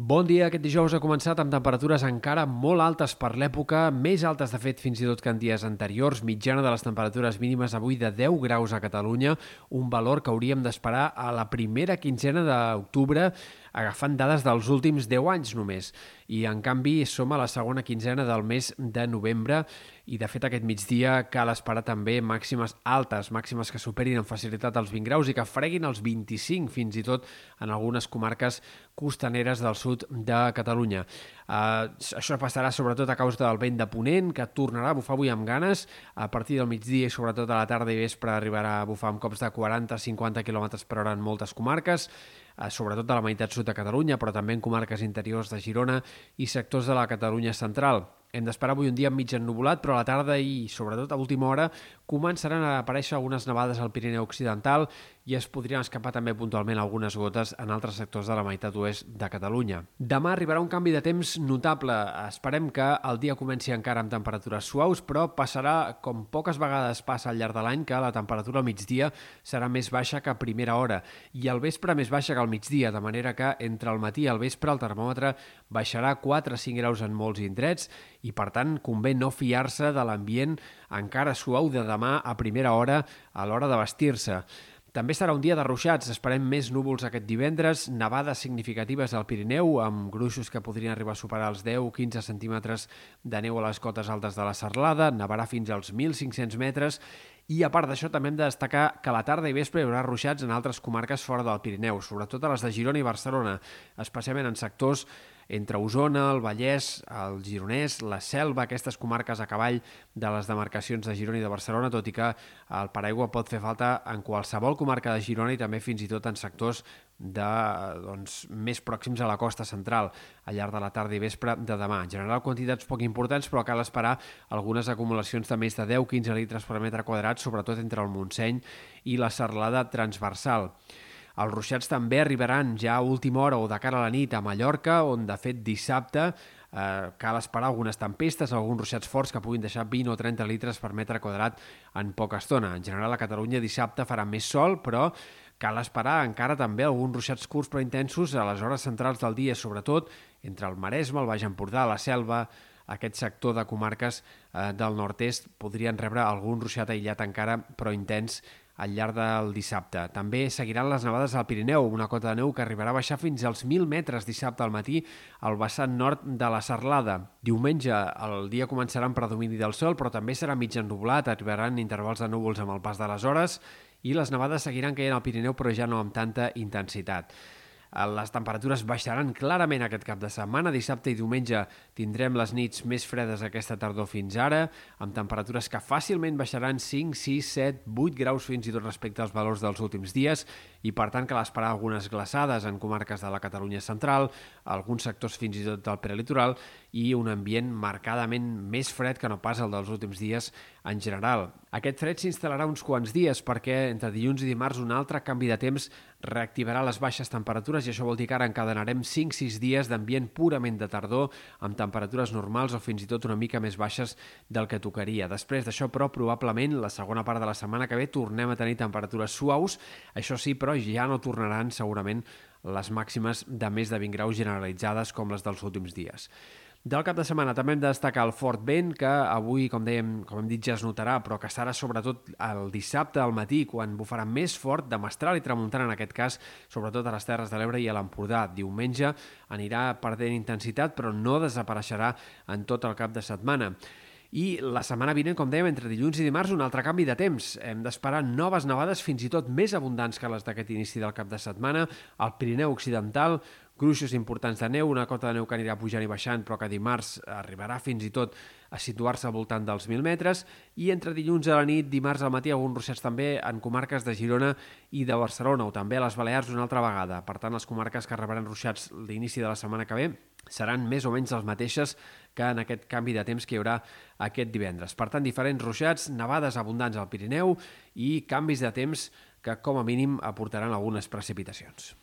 Bon dia. Aquest dijous ha començat amb temperatures encara molt altes per l'època, més altes de fet fins i tot que en dies anteriors, mitjana de les temperatures mínimes avui de 10 graus a Catalunya, un valor que hauríem d'esperar a la primera quinzena d'octubre, agafant dades dels últims 10 anys només. I, en canvi, som a la segona quinzena del mes de novembre i, de fet, aquest migdia cal esperar també màximes altes, màximes que superin amb facilitat els 20 graus i que freguin els 25, fins i tot en algunes comarques costaneres del sud de Catalunya. Uh, això passarà sobretot a causa del vent de Ponent, que tornarà a bufar avui amb ganes. A partir del migdia i sobretot a la tarda i vespre arribarà a bufar amb cops de 40-50 km per hora en moltes comarques sobretot de la meitat sud de Catalunya, però també en comarques interiors de Girona i sectors de la Catalunya central. Hem d'esperar avui un dia mig ennubulat, però a la tarda i sobretot a última hora començaran a aparèixer algunes nevades al Pirineu Occidental i es podrien escapar també puntualment algunes gotes en altres sectors de la meitat oest de Catalunya. Demà arribarà un canvi de temps notable. Esperem que el dia comenci encara amb temperatures suaus, però passarà, com poques vegades passa al llarg de l'any, que la temperatura al migdia serà més baixa que a primera hora i al vespre més baixa que al migdia, de manera que entre el matí i el vespre el termòmetre baixarà 4 a 5 graus en molts indrets i, per tant, convé no fiar-se de l'ambient encara suau de demà a primera hora a l'hora de vestir-se. També serà un dia de ruixats, esperem més núvols aquest divendres, nevades significatives al Pirineu, amb gruixos que podrien arribar a superar els 10-15 centímetres de neu a les cotes altes de la Serlada, nevarà fins als 1.500 metres, i a part d'això també hem de destacar que a la tarda i vespre hi haurà ruixats en altres comarques fora del Pirineu, sobretot a les de Girona i Barcelona, especialment en sectors entre Osona, el Vallès, el Gironès, la Selva, aquestes comarques a cavall de les demarcacions de Girona i de Barcelona, tot i que el paraigua pot fer falta en qualsevol comarca de Girona i també fins i tot en sectors de, doncs, més pròxims a la costa central al llarg de la tarda i vespre de demà. En general, quantitats poc importants, però cal esperar algunes acumulacions de més de 10-15 litres per metre quadrat, sobretot entre el Montseny i la serlada transversal. Els ruixats també arribaran ja a última hora o de cara a la nit a Mallorca, on de fet dissabte eh, cal esperar algunes tempestes, alguns ruixats forts que puguin deixar 20 o 30 litres per metre quadrat en poca estona. En general, a Catalunya dissabte farà més sol, però cal esperar encara també alguns ruixats curts però intensos a les hores centrals del dia, sobretot entre el Maresme, el Baix Empordà, la Selva, aquest sector de comarques eh, del nord-est podrien rebre algun ruixat aïllat encara, però intens al llarg del dissabte. També seguiran les nevades al Pirineu, una cota de neu que arribarà a baixar fins als 1.000 metres dissabte al matí al vessant nord de la Serlada. Diumenge el dia començarà amb predomini del sol, però també serà mig ennublat, arribaran intervals de núvols amb el pas de les hores i les nevades seguiran caient al Pirineu, però ja no amb tanta intensitat. Eh, les temperatures baixaran clarament aquest cap de setmana. Dissabte i diumenge tindrem les nits més fredes aquesta tardor fins ara, amb temperatures que fàcilment baixaran 5, 6, 7, 8 graus fins i tot respecte als valors dels últims dies i per tant cal esperar algunes glaçades en comarques de la Catalunya central, alguns sectors fins i tot del prelitoral i un ambient marcadament més fred que no pas el dels últims dies en general. Aquest fred s'instal·larà uns quants dies perquè entre dilluns i dimarts un altre canvi de temps reactivarà les baixes temperatures i això vol dir que ara encadenarem 5-6 dies d'ambient purament de tardor amb temperatures normals o fins i tot una mica més baixes del que tocaria. Després d'això, però, probablement la segona part de la setmana que ve tornem a tenir temperatures suaus, això sí, però ja no tornaran segurament les màximes de més de 20 graus generalitzades com les dels últims dies. Del cap de setmana també hem de destacar el fort vent, que avui, com dèiem, com hem dit, ja es notarà, però que estarà sobretot el dissabte al matí, quan bufarà més fort de mestral i tramuntana, en aquest cas, sobretot a les Terres de l'Ebre i a l'Empordà. Diumenge anirà perdent intensitat, però no desapareixerà en tot el cap de setmana. I la setmana vinent, com dèiem, entre dilluns i dimarts, un altre canvi de temps. Hem d'esperar noves nevades fins i tot més abundants que les d'aquest inici del cap de setmana. Al Pirineu Occidental, gruixos importants de neu, una cota de neu que anirà pujant i baixant, però que dimarts arribarà fins i tot a situar-se al voltant dels 1.000 metres, i entre dilluns a la nit, dimarts al matí, alguns ruixats també en comarques de Girona i de Barcelona, o també a les Balears una altra vegada. Per tant, les comarques que rebran ruixats l'inici de la setmana que ve seran més o menys les mateixes que en aquest canvi de temps que hi haurà aquest divendres. Per tant, diferents ruixats, nevades abundants al Pirineu i canvis de temps que, com a mínim, aportaran algunes precipitacions.